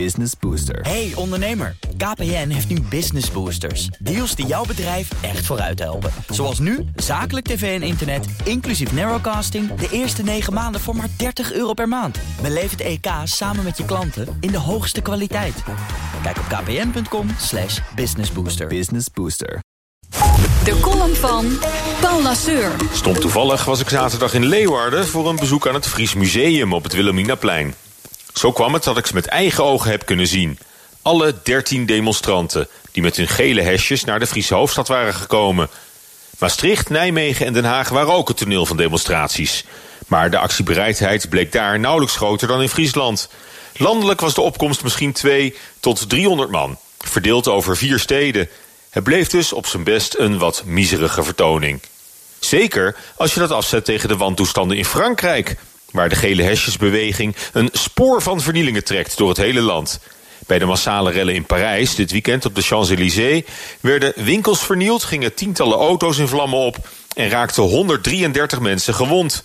Business Booster. Hey ondernemer, KPN heeft nu Business Boosters. Deals die jouw bedrijf echt vooruit helpen. Zoals nu, zakelijk tv en internet, inclusief narrowcasting... de eerste 9 maanden voor maar 30 euro per maand. Beleef het EK samen met je klanten in de hoogste kwaliteit. Kijk op kpn.com slash businessbooster. Business Booster. De column van Paul Lasseur. Stond toevallig was ik zaterdag in Leeuwarden... voor een bezoek aan het Fries Museum op het Wilhelminaplein. Zo kwam het dat ik ze met eigen ogen heb kunnen zien. Alle dertien demonstranten die met hun gele hesjes... naar de Friese hoofdstad waren gekomen. Maastricht, Nijmegen en Den Haag waren ook het toneel van demonstraties. Maar de actiebereidheid bleek daar nauwelijks groter dan in Friesland. Landelijk was de opkomst misschien 2 tot 300 man. Verdeeld over vier steden... Het bleef dus op zijn best een wat miserige vertoning. Zeker als je dat afzet tegen de wantoestanden in Frankrijk... waar de gele hesjesbeweging een spoor van vernielingen trekt door het hele land. Bij de massale rellen in Parijs dit weekend op de Champs-Élysées... werden winkels vernield, gingen tientallen auto's in vlammen op... en raakten 133 mensen gewond.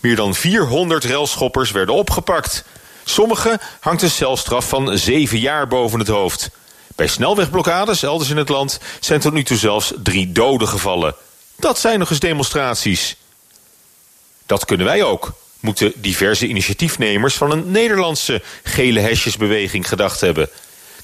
Meer dan 400 relschoppers werden opgepakt. Sommigen hangt een celstraf van zeven jaar boven het hoofd... Bij snelwegblokkades elders in het land zijn tot nu toe zelfs drie doden gevallen. Dat zijn nog eens demonstraties. Dat kunnen wij ook, moeten diverse initiatiefnemers van een Nederlandse gele hesjesbeweging gedacht hebben.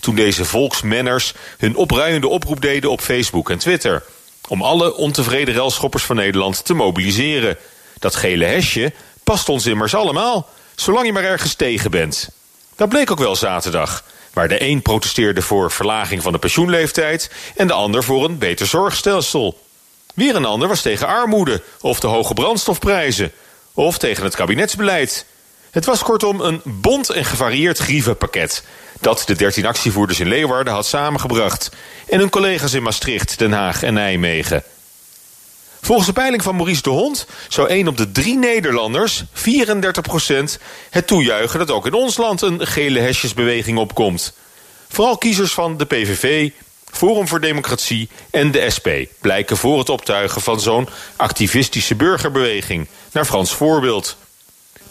Toen deze volksmenners hun opruiende oproep deden op Facebook en Twitter. Om alle ontevreden relschoppers van Nederland te mobiliseren. Dat gele hesje past ons immers allemaal, zolang je maar ergens tegen bent. Dat bleek ook wel zaterdag waar de een protesteerde voor verlaging van de pensioenleeftijd... en de ander voor een beter zorgstelsel. Weer een ander was tegen armoede of de hoge brandstofprijzen... of tegen het kabinetsbeleid. Het was kortom een bond en gevarieerd grievenpakket... dat de 13 actievoerders in Leeuwarden had samengebracht... en hun collega's in Maastricht, Den Haag en Nijmegen... Volgens de peiling van Maurice de Hond zou 1 op de 3 Nederlanders, 34 procent, het toejuichen dat ook in ons land een gele hesjesbeweging opkomt. Vooral kiezers van de PVV, Forum voor Democratie en de SP blijken voor het optuigen van zo'n activistische burgerbeweging, naar Frans voorbeeld.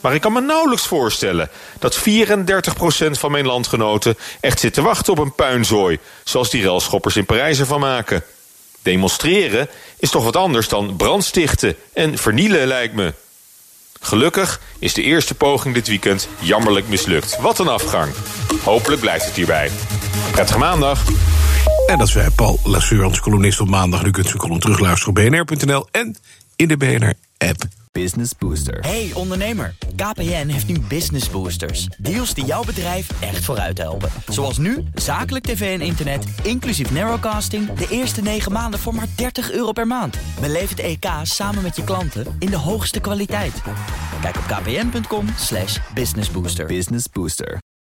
Maar ik kan me nauwelijks voorstellen dat 34 procent van mijn landgenoten echt zit te wachten op een puinzooi, zoals die relschoppers in Parijs ervan maken. Demonstreren is toch wat anders dan brandstichten en vernielen lijkt me. Gelukkig is de eerste poging dit weekend jammerlijk mislukt. Wat een afgang. Hopelijk blijft het hierbij. Prettige maandag. En dat is wij Paul Lasseur, onze columnist op maandag. Nu kunt u column terugluisteren op bnr.nl en in de BNR-app. Business Booster. Hey ondernemer, KPN heeft nu Business Boosters. Deals die jouw bedrijf echt vooruit helpen. Zoals nu, zakelijk tv en internet, inclusief narrowcasting... de eerste 9 maanden voor maar 30 euro per maand. Beleef het EK samen met je klanten in de hoogste kwaliteit. Kijk op kpn.com slash businessbooster. Business Booster.